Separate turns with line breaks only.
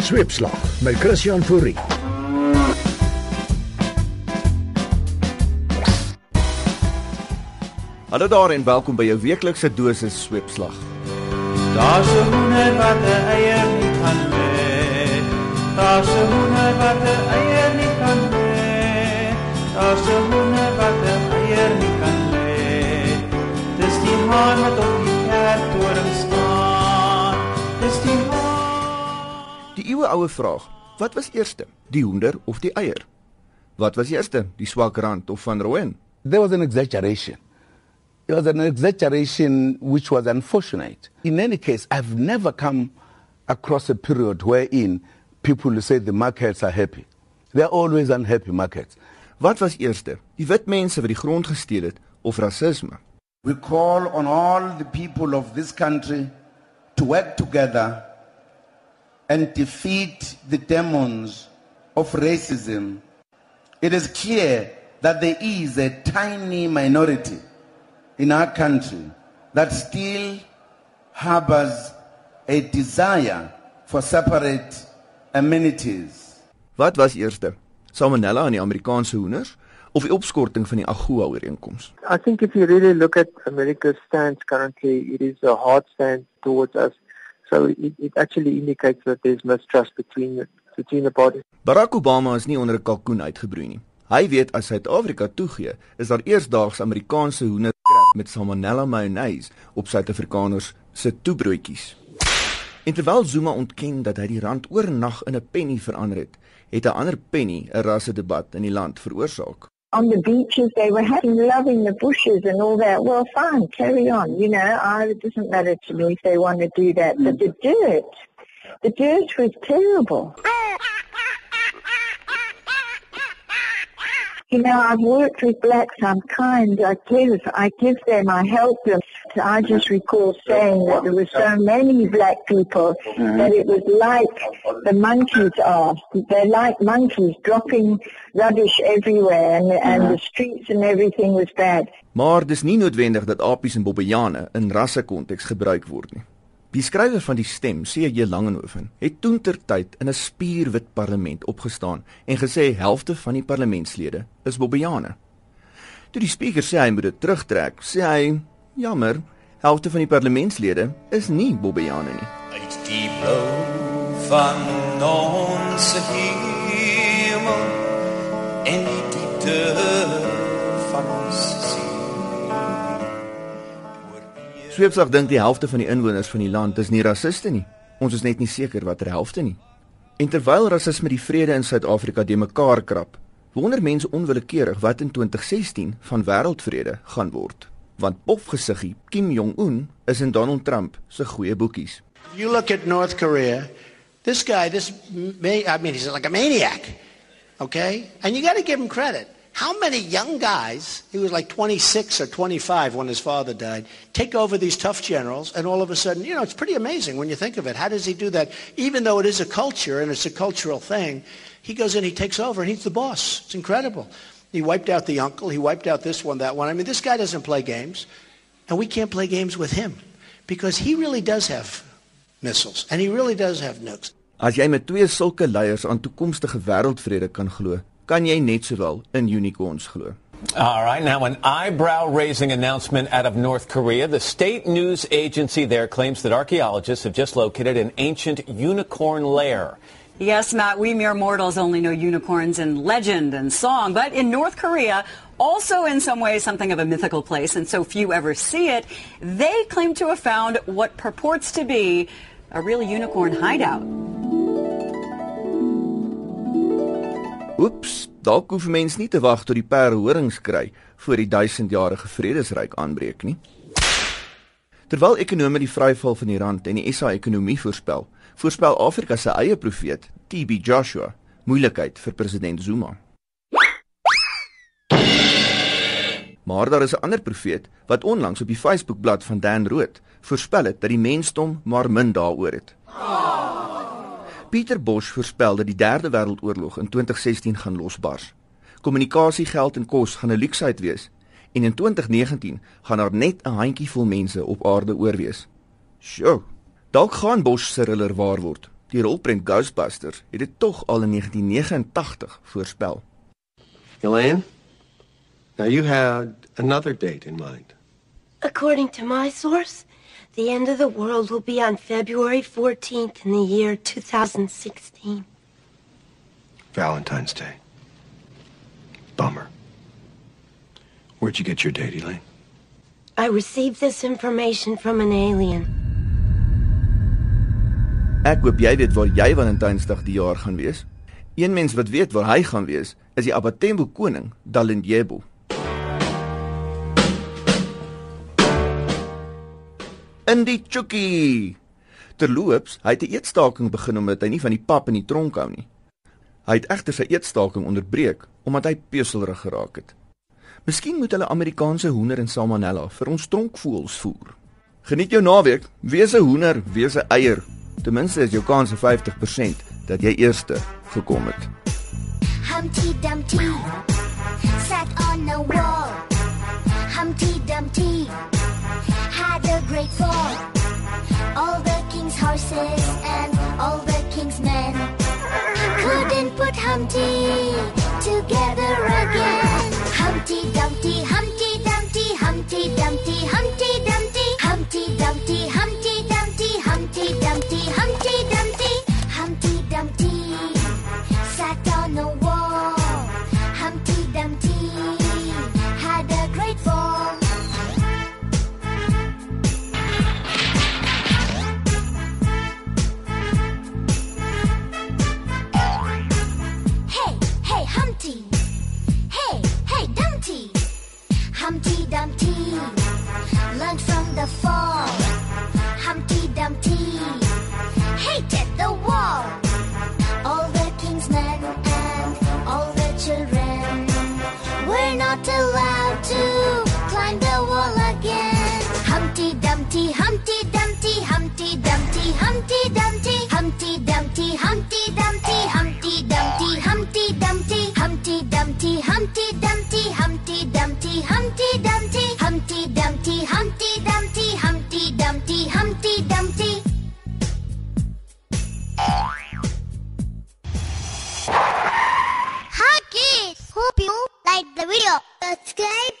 Sweepslag met Christian Fourie.
Hallo daar en welkom by jou weeklikse dosis sweepslag.
Daar's 'n hoender wat Die
eeue oue vraag: Wat was eerste, die hoender of die eier? Wat was eerste, die swak rand of van Rooyen?
there was an exaggeration. It was an exaggeration which was unfortunate. In any case, I've never come across a period wherein people say the markets are happy. They're always unhappy markets.
Wat was eerste, die wit mense wat die grond gesteel het of rasisme?
We call on all the people of this country to work together and defeat the demons of racism. It is clear that there is a tiny minority in our country that still harbors a desire for separate amenities.
Wat was eerste, salmonella in die Amerikaanse hoenders of die opskorting van die AGOA ooreenkoms?
I think if you really look at America's stance currently, it is a hard stance towards us. So it, it actually indicates that there's mistrust between the, between the parties.
Barack Obama is nie onder 'n kalkoen uitgebroei nie. Hy weet as Suid-Afrika toegee, is daar eersdaags Amerikaanse hoenderkrap met salmonella mayonnaise op Suid-Afrikaners se toebroodjies. En terwyl Zuma ontken dat hy die rand oornag in 'n penny verander het, het 'n ander penny 'n rassedebat in die land veroorsaak.
On the beaches they were having love in the bushes and all that. Well, fine, carry on. You know, I, it doesn't matter to me if they want to do that. But the dirt, the dirt was terrible. You know, I've worked with blacks. I'm kind. I give. I give them. I help them. I just recall saying that there were so many black people that it was like the monkeys are. They're like monkeys dropping rubbish everywhere, and and the streets and everything was bad.
Maar dis nie noodwendig dat apies en bobbejane in rassekonteks gebruik word nie. Die skrywer van die stem, C.J. Langehoven, het toentertyd in 'n spierwit parlement opgestaan en gesê helfte van die parlementslede is bobbejane. Toe die spreker sê hy moet dit terugtrek, sê hy: "Jammer, helfte van die parlementslede is nie bobbejane nie."
Uit die blou van ons hemel en die diepte van ons siel.
Sweepsag dink die helfte van die inwoners van die land is nie rassiste nie. Ons is net nie seker watter helfte nie. En terwyl rasisme die vrede in Suid-Afrika de mekaar krap, wonder mense onwillekeurig wat in 2016 van wêreldvrede gaan word. Want Kim Jong-un is in Donald Trump se goeie boekies.
You look at North Korea. This guy, this may, I mean, he's like a maniac. Okay, and you got to give him credit. How many young guys, he was like 26 or 25 when his father died, take over these tough generals, and all of a sudden, you know, it's pretty amazing when you think of it. How does he do that? Even though it is a culture and it's a cultural thing, he goes in, he takes over, and he's the boss. It's incredible. He wiped out the uncle, he wiped out this one, that one. I mean, this guy doesn't play games, and we can't play games with him because he really does have missiles, and he really does have nukes.
As jy met twee sulke leiers aan toekomstige wêreldvrede kan glo, kan jy net sowel in unicorns glo.
All right, now an eyebrow raising announcement out of North Korea. The state news agency there claims that archaeologists have just located an ancient unicorn lair.
Yes, Matt, we mere mortals only know unicorns in legend and song, but in North Korea, also in some ways something of a mythical place, and so few ever see it, they claim to have found what purports to be a real unicorn hideout.
Oeps, dalk hoef mens nie te wag tot die perde horings kry voor die duisendjarige vredesryk aanbreek nie. Terwyl ekonome die vryval van die rand en die SA ekonomie voorspel, voorspel Afrika se eie profeet, TB Joshua, moeilikheid vir president Zuma. Maar daar is 'n ander profeet wat onlangs op die Facebookblad van Dan Rood voorspel het dat die mensdom maar min daaroor het. Pieter Bosch voorspel dat die Derde Wêreldoorlog in 2016 gaan losbars. Kommunikasie, geld en kos gaan 'n luksheid wees en in 2019 gaan daar net 'n handjievol mense op aarde oorwees. Sjoe. Dalk gaan Bosch se riller waar word. Die rolprent Ghostbusters het dit tog al in 1989 voorspel.
Elaine, now you had another date in mind.
According to my source, the end of the world will be on February 14th in the year 2016.
Valentine's Day. Bummer. Where'd you get your date, Elaine?
I received this information from an alien.
Ek hoop jy weet waar jy Valentynsdag die jaar gaan wees. Een mens wat weet waar hy gaan wees, is die Abatembo koning, Dalindyebo. In die chukkie. Terloops, hy het 'n eetstaking begin omdat hy nie van die pap in die tronk hou nie. Hy het egter sy eetstaking onderbreek omdat hy peselrig geraak het. Miskien moet hulle Amerikaanse hoender en salmonella vir ons tronkvoëls voer. Geniet jou naweek. Wees 'n hoender, wees 'n eier. Ten minste is jou kans 50% dat jy eerste gekom het.
Humpty Dumpty sat on a wall. Humpty Dumpty had a great fall. All the king's horses and all the king's men couldn't put Humpty Humpty Dumpty, Humpty Dumpty, Humpty Dumpty, Humpty Dumpty, Humpty Dumpty, Humpty Dumpty, Humpty Dumpty, Humpty Dumpty. Hi kids! Hope you like the video. Subscribe